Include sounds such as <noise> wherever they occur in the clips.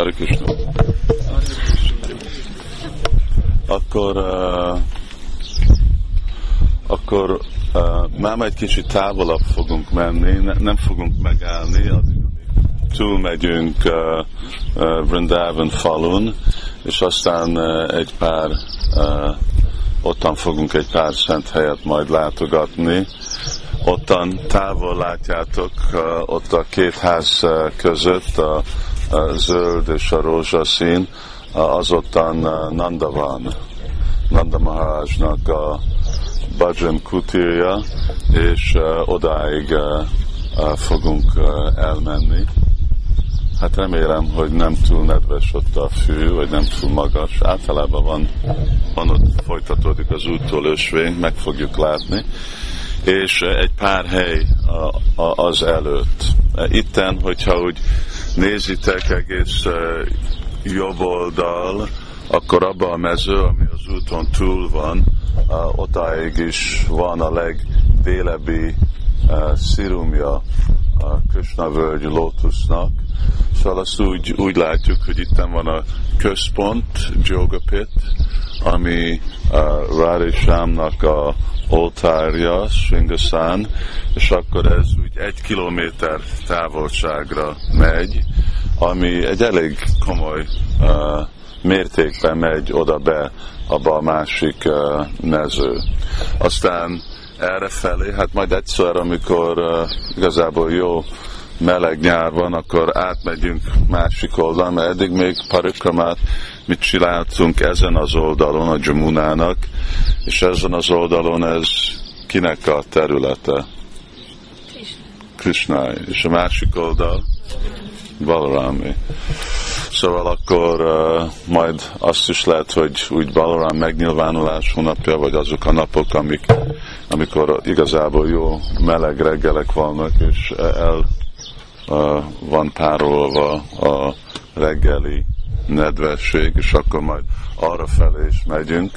Hare Krishna. Akkor uh, akkor uh, már egy kicsit távolabb fogunk menni, ne, nem fogunk megállni, addig, túlmegyünk uh, uh, Vrindavan falun, és aztán uh, egy pár, uh, ottan fogunk egy pár szent helyet majd látogatni. Ottan távol látjátok, uh, ott a két ház uh, között a, zöld és a rózsaszín, uh, az ottan uh, Nanda Maharajnak a Bajram kutirja, és uh, odáig uh, fogunk elmenni. Hát remélem, hogy nem túl nedves ott a fű, vagy nem túl magas. Általában van, van ott folytatódik az úttól ösvény, meg fogjuk látni. És egy pár hely az előtt. Itten, hogyha úgy nézitek egész jobb oldal, akkor abban a mező, ami az úton túl van, otáig is van a legdélebbi szirumja a Krishna völgy lótusznak, Szóval azt úgy, úgy látjuk, hogy itt van a központ, Jogapit, ami uh, Rári Sámnak a oltárja, Sringaszán, és akkor ez úgy egy kilométer távolságra megy, ami egy elég komoly uh, mértékben megy oda be abba a másik uh, mező. Aztán erre felé, hát majd egyszer, amikor uh, igazából jó meleg nyár van, akkor átmegyünk másik oldalon, mert eddig még parikramát mit csináltunk ezen az oldalon, a Jamunának, és ezen az oldalon ez kinek a területe? Krishna. És a másik oldal? Balarami. Szóval akkor uh, majd azt is lehet, hogy úgy Balaram megnyilvánulás hónapja, vagy azok a napok, amik, amikor igazából jó meleg reggelek vannak, és el van párolva a reggeli nedvesség, és akkor majd arra felé is megyünk.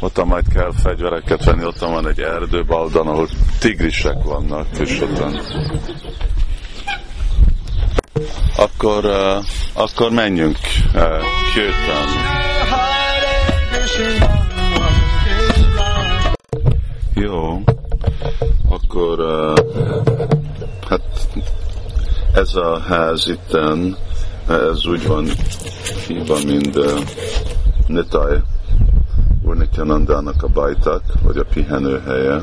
Ott majd kell fegyvereket venni, ott van egy erdőbaldan, ahol tigrisek vannak, és ott akkor, uh, akkor menjünk uh, Kirtan. Jó, akkor uh, hát ez a ház itten, ez úgy van hívva, mint uh, Nitai Urnityanandának a bajtak, vagy a pihenőhelye.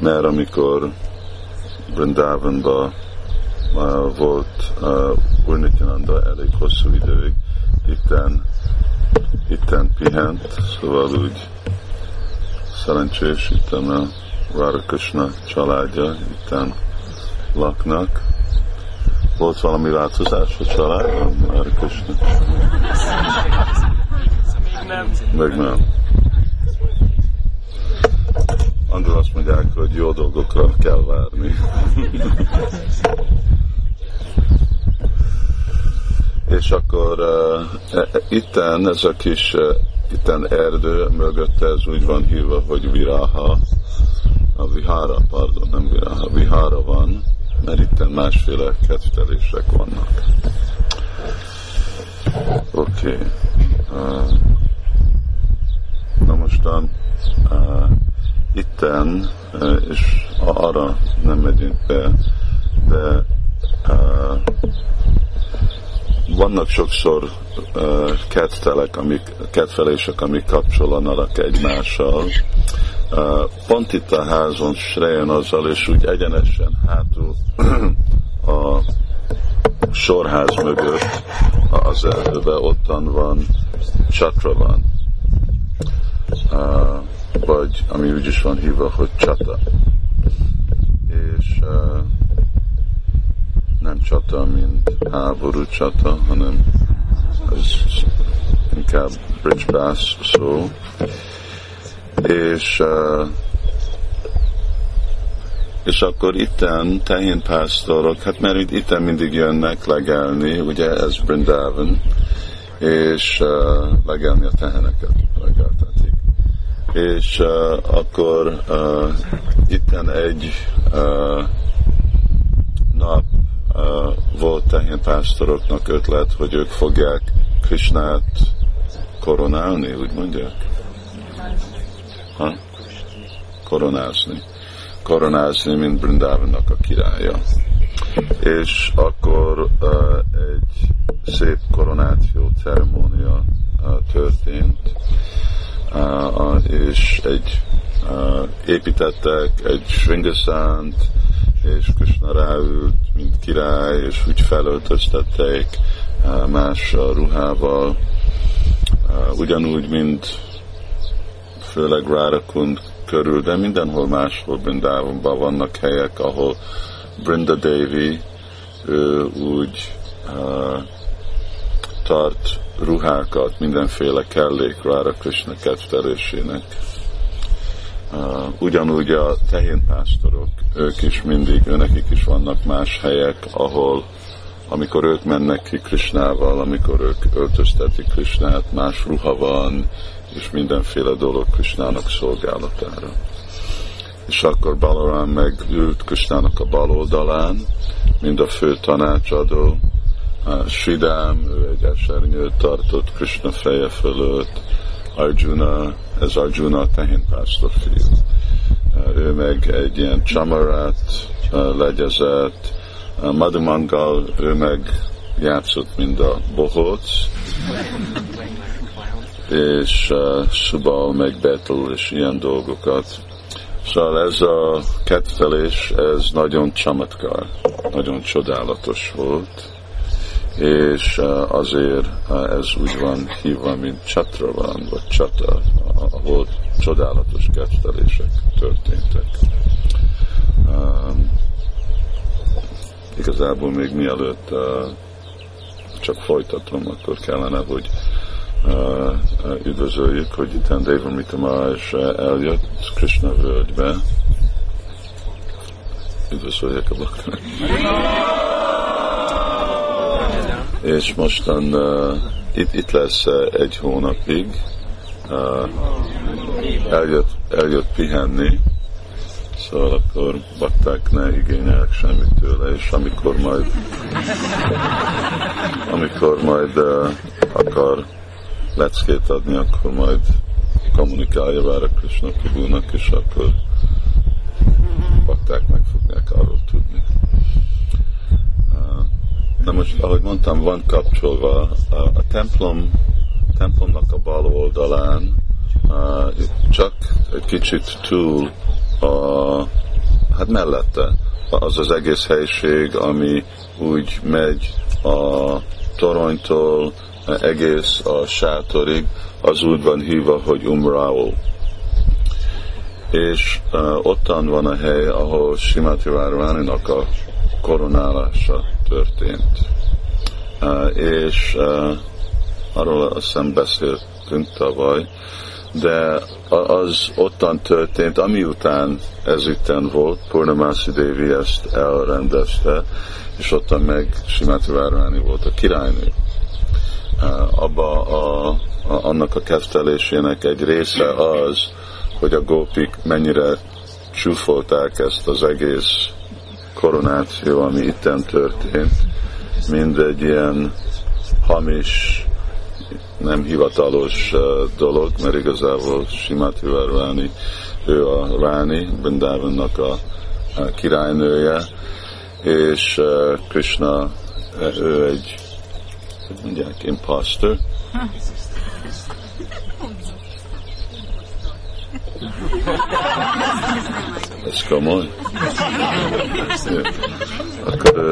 Mert amikor Vrindavanba uh, volt uh, Urnityananda elég hosszú időig, itten, itten pihent, szóval úgy szerencsés itten a Radha családja itten laknak. Volt valami változás a családban, Radha Krishna? nem. Meg nem. Angol azt mondják, hogy jó dolgokra kell várni. <laughs> És akkor uh, itten ez a kis uh, itten erdő mögötte ez úgy van hívva, hogy Viraha, a vihara, pardon, nem vihara, vihara van, mert itt másféle kedvtelések vannak. Oké. Okay. Uh, na mostan uh, itten, uh, és arra nem megyünk be, de uh, vannak sokszor uh, kedtelek, amik, kedvelések, amik kapcsolanak egymással, pont itt a házon Srejen azzal, és úgy egyenesen hátul a sorház mögött az erdőbe ottan van csatra van, vagy ami úgy is van hívva, hogy csata. És nem csata, mint háború csata, hanem ez inkább bridge bass szó és és akkor itten tehénpásztorok, hát mert itten mindig jönnek legelni, ugye ez Brindavan, és legelni a teheneket legeltetik. És akkor itten egy volt tehénpásztoroknak ötlet, hogy ők fogják Krishnát koronálni, úgy mondják? Ha? Koronázni. Koronázni, mint Brindavannak a királya. És akkor uh, egy szép koronáció ceremónia uh, történt, uh, és egy uh, építettek egy svingaszánt, és Krishna ráült, mint király, és úgy felöltöztették uh, más ruhával, uh, ugyanúgy, mint főleg Rárakund körül, de mindenhol máshol Brindávonban vannak helyek, ahol Brinda Devi ő úgy uh, tart ruhákat, mindenféle kellék Rára Krishna. Ugyanúgy a tehénpásztorok, ők is mindig, őnekik is vannak más helyek, ahol amikor ők mennek ki Krishnával, amikor ők öltöztetik Krishnát, más ruha van, és mindenféle dolog Krishnának szolgálatára. És akkor Balaram megült Krishnának a bal oldalán, mind a fő tanácsadó, Sidám, ő egy esernyőt tartott Krishna feje fölött, Arjuna, ez Arjuna tehénpásztor fiú. Ő meg egy ilyen csamarát legyezett, Madhumangal, ő meg játszott, mind a bohóc, és Subal, meg Betel, és ilyen dolgokat. Szóval ez a kettelés, ez nagyon csamatkar, nagyon csodálatos volt, és azért ez úgy van hívva, mint csatra van, vagy csata, ahol csodálatos kettelések történtek. Um, igazából még mielőtt uh, csak folytatom, akkor kellene, hogy uh, üdvözöljük, hogy itt Deva Mitamaj eljött Krishna völgybe. Üdvözöljük a bakták. És mostan uh, itt, itt lesz uh, egy hónapig. Uh, eljött, eljött pihenni, Szóval akkor bakták ne igényelnek semmit tőle, és amikor majd amikor majd uh, akar leckét adni, akkor majd kommunikálja Vára Krishna Prabhunak, és akkor bakták meg fogják arról tudni. Uh, de most, ahogy mondtam, van kapcsolva a, a templom, templomnak a bal oldalán, uh, csak egy kicsit túl a, hát mellette az az egész helység, ami úgy megy a toronytól egész a sátorig, az úgy van hívva, hogy Umrao. És uh, ottan van a hely, ahol Simati Várváninak a koronálása történt. Uh, és uh, arról azt hiszem beszéltünk tavaly, de az ottan történt, ami után ez itten volt, Purnamasi Devi ezt elrendezte, és ottan meg Simati Várváni volt a királynő. Abba a, a, annak a kezdelésének egy része az, hogy a gópik mennyire csúfolták ezt az egész koronáció, ami itten történt, mind egy ilyen hamis nem hivatalos dolog, mert igazából Simati Varvani, ő a Ráni, Brindavannak a, királynője, és Krishna, ő egy, mondják, imposter. Ez komoly? Akkor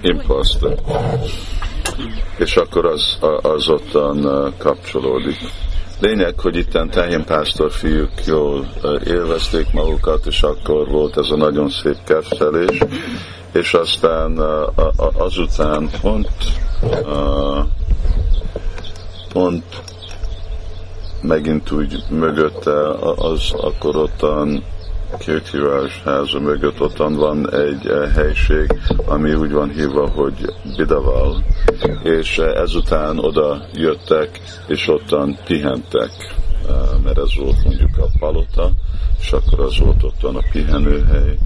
imposter és akkor az, az ottan kapcsolódik. Lényeg, hogy itten pásztor fiúk jól élvezték magukat, és akkor volt ez a nagyon szép kertelés, és aztán azután pont, pont megint úgy mögötte az akkor ottan Kirkirás háza mögött ottan van egy eh, helység, ami úgy van hívva, hogy Bidaval, és eh, ezután oda jöttek, és ottan pihentek, eh, mert ez volt mondjuk a palota, és akkor az volt ottan a pihenőhely.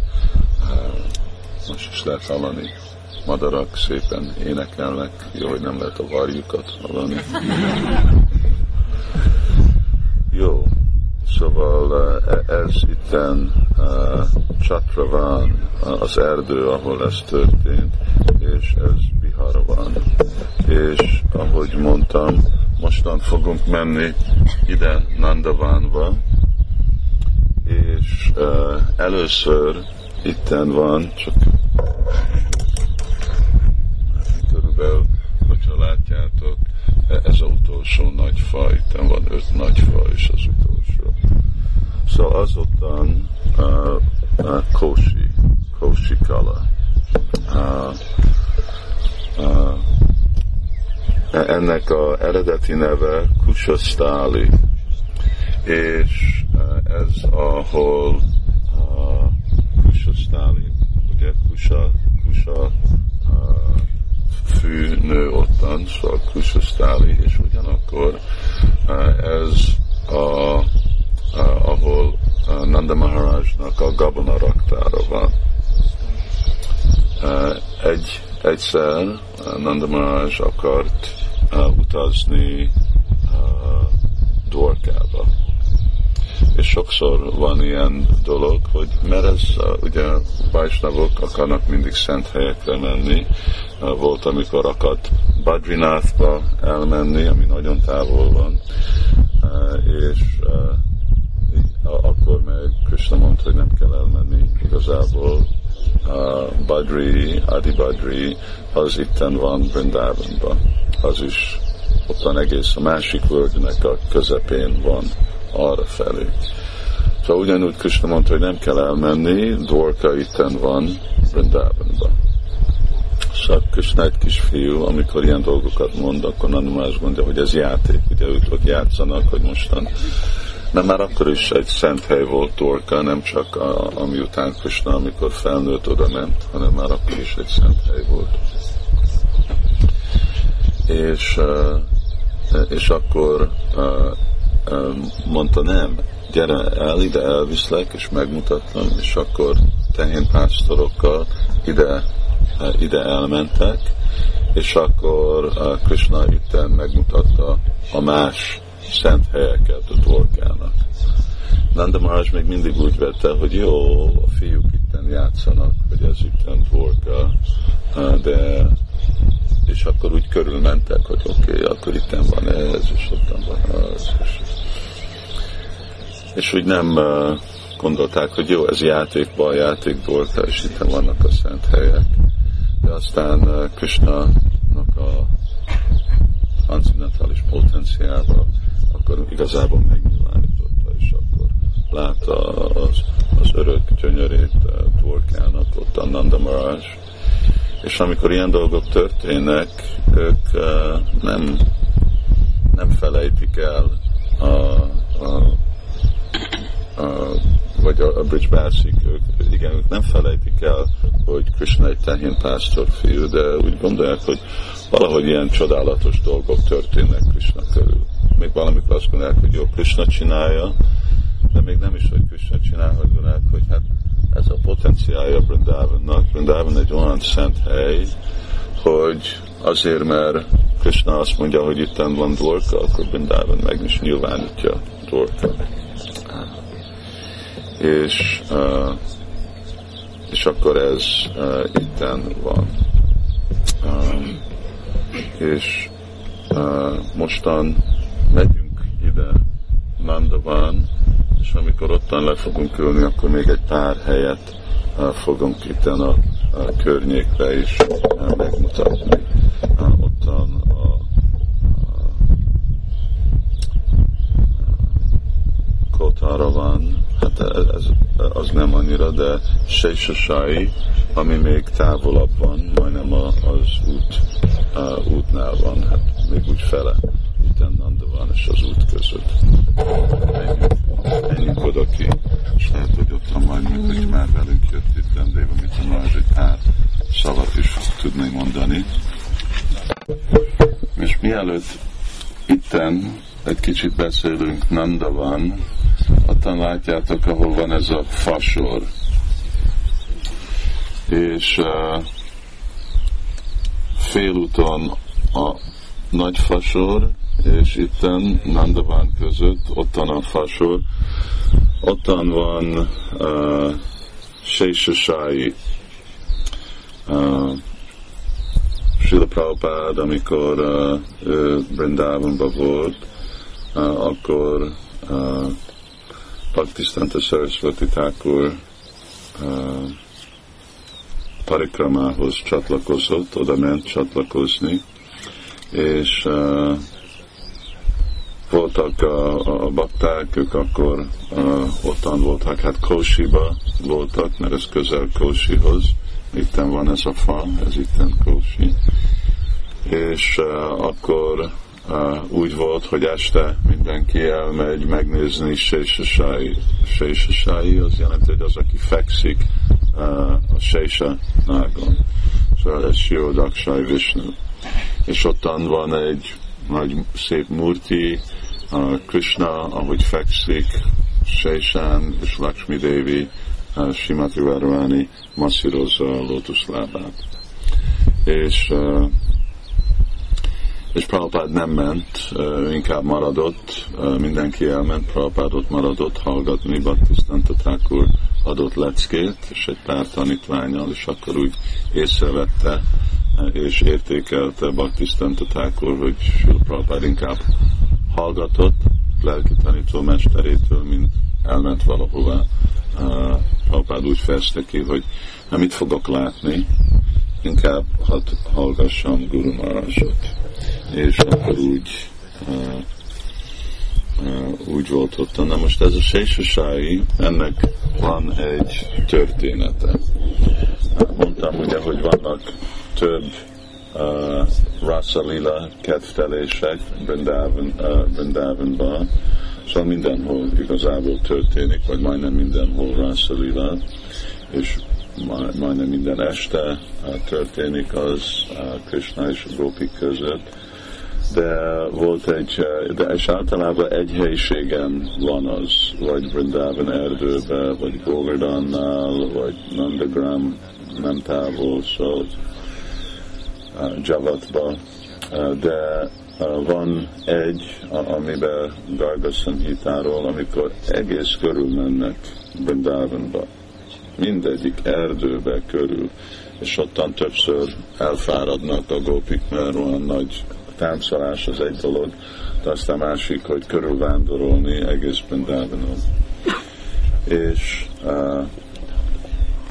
Most is lehet hallani madarak szépen énekelnek, jó, hogy nem lehet a varjukat hallani. Szóval e, ez itten uh, Chatraván, az erdő, ahol ez történt, és ez Bihara van. És ahogy mondtam, mostan fogunk menni ide Nandavánba, és uh, először itten van, csak körülbelül, hogyha látjátok, ez az utolsó nagy faj, itt van öt nagy faj, és az. Szóval azután uh, uh, Kosi, Kosi Kala. Uh, uh, ennek a eredeti neve Kusasztáli, és uh, ez ahol uh, Kusasztáli, ugye Kusa, Kusa uh, fű nő ottan, szóval Kusasztáli, és ugyanakkor uh, ez a, Nanda Maharajnak a gabona raktára van. Uh, egy, egyszer uh, Nanda Maharaj akart uh, utazni Dorkába. És sokszor van ilyen dolog, hogy mert ez ugye Vajsnavok akarnak mindig szent helyekre menni. Volt, amikor akart Badrinathba elmenni, ami nagyon távol van, és akkor meg Krishna mondta, hogy nem kell elmenni igazából uh, Badri, Adi Badri, az itten van Vrindavanban. Az is ott van egész a másik völgynek a közepén van arra felé. Szóval ugyanúgy Krishna mondta, hogy nem kell elmenni, Dvorka itten van Vrindavanban. Szóval Krishna egy kis fiú, amikor ilyen dolgokat mond, akkor Nanumás mondja, hogy ez játék, ugye ők játszanak, hogy mostan nem már akkor is egy szent hely volt Torka, nem csak a, ami után Krishna, amikor felnőtt oda ment, hanem már akkor is egy szent hely volt. És, és akkor mondta nem, gyere el, ide elviszlek, és megmutattam, és akkor tehénpásztorokkal ide, ide elmentek, és akkor Krishna itten megmutatta a más szent helyeket a dvorkának. Nanda Maharaj még mindig úgy vette, hogy jó, a fiúk itten játszanak, hogy ez itten dvorka, de és akkor úgy körülmentek, hogy oké, okay, akkor itten van ez, és ott van az. És, és úgy nem gondolták, hogy jó, ez játékban, játékból, és itt vannak a szent helyek. De aztán Krishna-nak a transzendentális potenciálba akkor igazából megnyilvánította, és akkor látta az, az örök gyönyörét Dvorkának, ott a Nanda Maraj, és amikor ilyen dolgok történnek, ők nem, nem felejtik el a, a, a vagy a, a Bridge Bászik, ők, igen, ők nem felejtik el, hogy Krishna egy tehén pásztor fiú, de úgy gondolják, hogy valahogy ilyen csodálatos dolgok történnek Krishna körül. Még valamikor azt gondolják, hogy jó, Krishna csinálja, de még nem is, hogy Krishna csinál, hogy gondolják, hogy hát ez a potenciálja Brindavannak. Brindavan egy olyan szent hely, hogy azért, mert Krishna azt mondja, hogy itt van Dvorka, akkor Brindavan meg is nyilvánítja Dvorka. És, és akkor ez itten van. És mostan megyünk ide Nandavan, és amikor ottan le fogunk ülni, akkor még egy pár helyet fogunk itt a, a környékbe is uh, megmutatni. Ottan a Kotára van, hát ez, az nem annyira, de Sejsasai, ami még távolabb van, majdnem az út, uh, útnál van, hát még úgy fele. Nanda van, és az út között. Menjünk, menjünk oda ki, és lehet, hogy ott van majd, hogy már velünk jött itt vendég, amit a már egy pár szavat is tudni mondani. És mielőtt itten egy kicsit beszélünk Nanda ottan látjátok, ahol van ez a fasor. És uh, félúton a nagy fasor, és itten Nandavan között, ottan a fasor, ottan van uh, Sésesái, uh, Srila Prabhupád, amikor uh, ő Brindávonban volt, uh, akkor uh, Paktisztánta Sarasvati Thakur uh, parikramához csatlakozott, oda ment csatlakozni, és uh, voltak a, a bakták, ők akkor uh, ottan voltak, hát Kósiba voltak, mert ez közel Kósihoz, itten van ez a fa, ez itten Kósi, és uh, akkor úgy volt, hogy este mindenki elmegy megnézni Sésesái. Sésesái az jelenti, hogy az, aki fekszik a Sésa nágon. Szóval ez Siódaksai Vishnu. És ottan van egy nagy szép murti, Krishna, ahogy fekszik, Sésán és Lakshmi Devi, Simati Varvani masszírozza a lótuszlábát. És és Prabhupád nem ment, inkább maradott, mindenki elment, Prabhupád ott maradott hallgatni, Bhaktisztanta Thakur adott leckét, és egy pár tanítványal, és akkor úgy észrevette, és értékelte Bhaktisztanta Thakur, hogy Prabhupád inkább hallgatott lelki tanítómesterétől, mint elment valahová. Prabhupád úgy fejezte ki, hogy mit fogok látni, inkább hadd hallgassam Guru Maharajot és akkor úgy uh, uh, úgy volt ott. Na most ez a Sésasái, ennek van egy története. Mondtam ugye, hogy vannak több uh, Rasalila kedvtelések Brindavanban, uh, szóval mindenhol igazából történik, vagy majdnem mindenhol Rasalila, és majdnem minden este történik az Krishna és a Gopik között, de volt egy, de és általában egy helyiségen van az, vagy Vrindavan erdőbe, vagy Govardhannál, vagy Nandagram nem távol, szóval uh, Javatba, uh, de uh, van egy, amiben Gargasan hitáról, amikor egész körül mennek Vrindavanba, mindegyik erdőbe körül, és ottan többször elfáradnak a gópik, mert olyan nagy táncolás az egy dolog, de aztán másik, hogy körülvándorolni egész Brindávanon. És uh,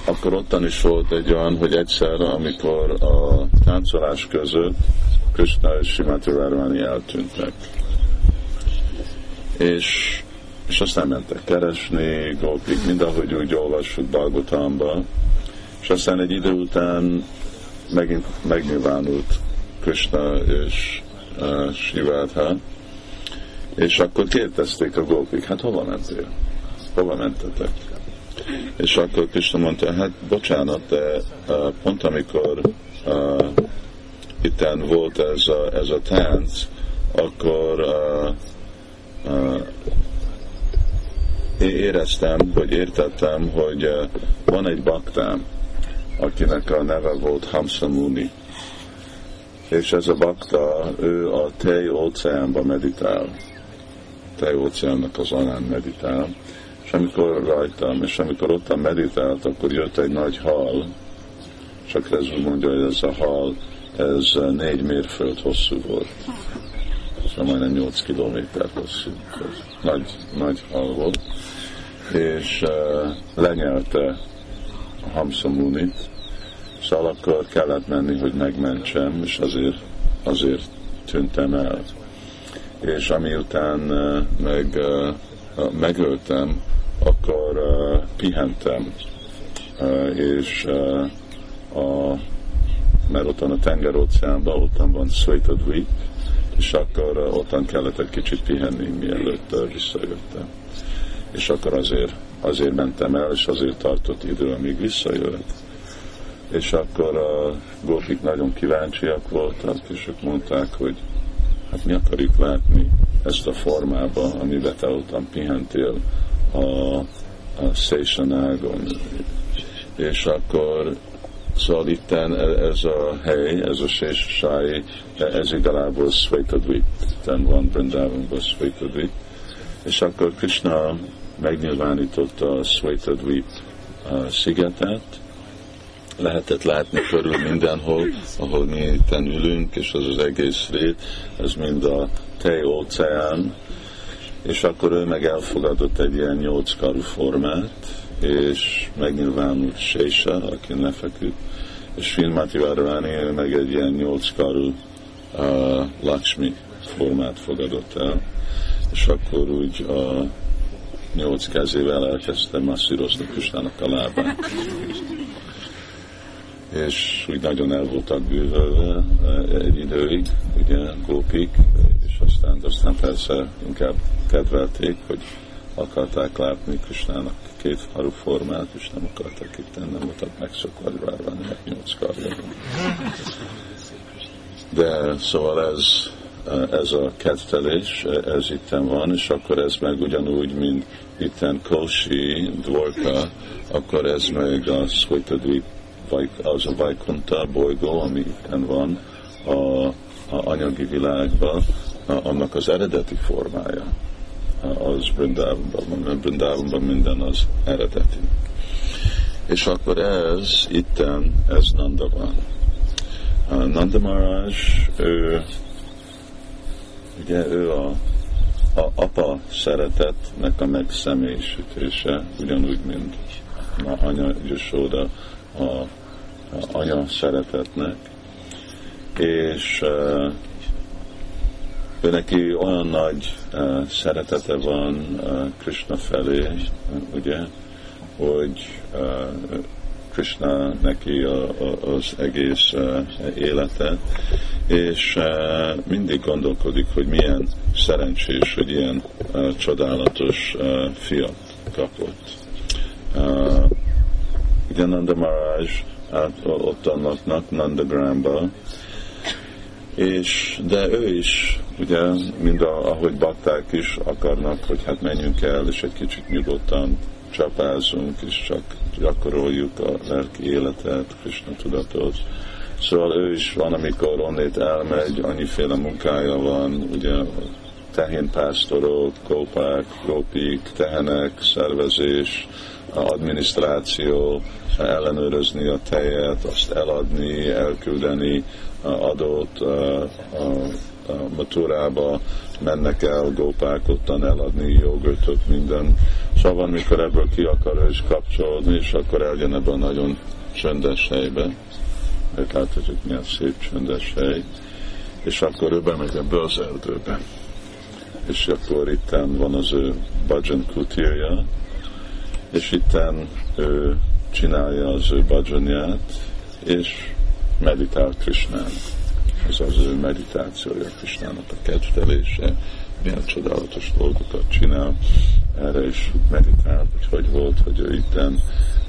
akkor ottan is volt egy olyan, hogy egyszer, amikor a táncolás között Krishna és Simati Várváni eltűntek. És, és aztán mentek keresni, gópik, mindahogy úgy olvassuk Balgotamba, és aztán egy idő után megint megnyilvánult Krishna és uh, Shivadha, és akkor kérdezték a gópik, hát hova mentél? Hova mentetek? És akkor Krishna mondta, hát bocsánat, de uh, pont amikor uh, itten volt ez a, ez a tánc, akkor uh, uh, éreztem, vagy értettem, hogy van egy baktám, akinek a neve volt Hamsa Muni és ez a bakta, ő a tej óceánban meditál. Tej óceánnak az alán meditál. És amikor rajtam, és amikor ottan meditált, akkor jött egy nagy hal, csak ez mondja, hogy ez a hal, ez négy mérföld hosszú volt. Szóval majdnem 8 kilométer hosszú. Nagy, nagy hal volt. És uh, lenyelte a Hamsamunit, Szóval akkor kellett menni, hogy megmentsem, és azért, azért tűntem el. És amiután meg, megöltem, akkor pihentem, és a, mert ottan a tengeróceánban, ottan van Sveitadvip, és akkor ottan kellett egy kicsit pihenni, mielőtt visszajöttem. És akkor azért, azért mentem el, és azért tartott idő, amíg visszajött és akkor a gópik nagyon kíváncsiak voltak, és ők mondták, hogy hát mi akarjuk látni ezt a formába, amiben te ottan pihentél a, a Station ágon. És akkor Szóval itt ez a hely, ez a Sésasai, ez igazából Svetadvip, itten van Brindavanban Svetadvip, és akkor Krishna megnyilvánította a Svetadvip szigetet, lehetett látni körül mindenhol, ahol mi itt ülünk, és az az egész rét, ez mind a tej óceán, és akkor ő meg elfogadott egy ilyen nyolckarú formát, és megnyilvánult Sésa, aki lefeküdt, és Srimati Várváni meg egy ilyen nyolckarú uh, Lakshmi formát fogadott el, és akkor úgy a nyolc kezével elkezdte masszírozni Kristának a lábát. És úgy nagyon el voltak bűvölve egy időig, ugye, gópik, és aztán, aztán persze inkább kedvelték, hogy akarták látni Kristának két haru formát, és nem akartak itt, nem voltak megszokva, várván meg nyolc karja. De szóval ez, ez a kettelés, ez itten van, és akkor ez meg ugyanúgy, mint itten Kosi, Dvorka, akkor ez meg a Szvajtadvip, az a Vajkunta bolygó, ami itten van a, a anyagi világban, annak az eredeti formája az Brindávonban, Brindávonban minden az eredeti. És akkor ez, itten, ez Nanda van. Nanda Maharaj, ő, ugye ő a, a apa szeretetnek a megszemélyisítése, ugyanúgy, mint anya Yashoda a anya szeretetnek, és ő neki olyan nagy uh, szeretete van Krishna felé, ugye, hogy Krishna neki az egész élete, és mindig gondolkodik, hogy milyen szerencsés, hogy ilyen csodálatos fiat kapott. Ugye Nanda Maharaj át, ott annak Nandagramba, és, de ő is, ugye, mind a, ahogy bakták is akarnak, hogy hát menjünk el, és egy kicsit nyugodtan csapázunk, és csak gyakoroljuk a lelki életet, Krishna tudatot. Szóval ő is van, amikor onnét elmegy, annyiféle munkája van, ugye tehénpásztorok, kópák, gópik, tehenek, szervezés, adminisztráció, ellenőrizni a tejet, azt eladni, elküldeni adót a, maturába, mennek el gópák ottan eladni jogurtot, minden. Szóval mikor ebből ki akar is kapcsolódni, és akkor eljön ebbe a nagyon csöndes helybe. Mert láthatjuk, milyen szép csöndes hely. És akkor ő bemegy ebbe az erdőbe. És akkor itten van az ő Bajan kutirja, és itten ő csinálja az ő bajanját, és meditál Krishnán. Ez az ő meditációja, Krishnának a kedvelése, milyen csodálatos dolgokat csinál. Erre is meditál, hogy hogy volt, hogy ő itten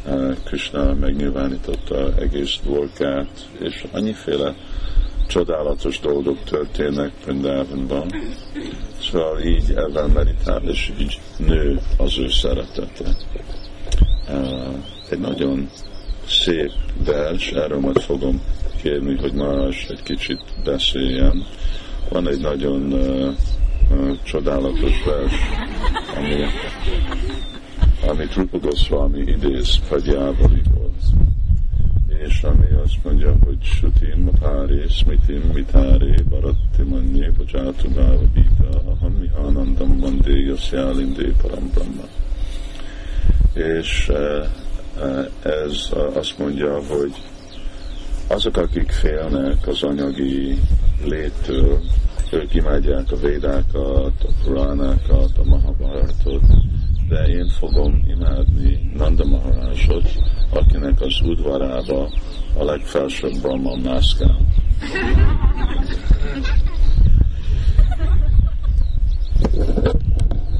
uh, Krishna megnyilvánította egész dvorkát, és annyiféle csodálatos dolgok történnek Vrindavanban. Szóval így ebben meditál, és így nő az ő szeretete. Egy nagyon szép vers, erről majd fogom kérni, hogy más egy kicsit beszéljen. Van egy nagyon uh, uh, csodálatos vers, ami, amit Rupa Goswami idéz Fagyávaliból, és ami azt mondja, hogy Sutin Matári, Smitim Mitári, Baratti Manni, Bajatu Aham Mihanandam Vandé, Yasjálindé Parambrahma. És uh, ez azt mondja, hogy azok, akik félnek az anyagi léttől, ők imádják a védákat, a puránákat, a mahabharatot, de én fogom imádni Nanda Maharajot, akinek az udvarába a legfelsőbb Brahma mászkál. <laughs>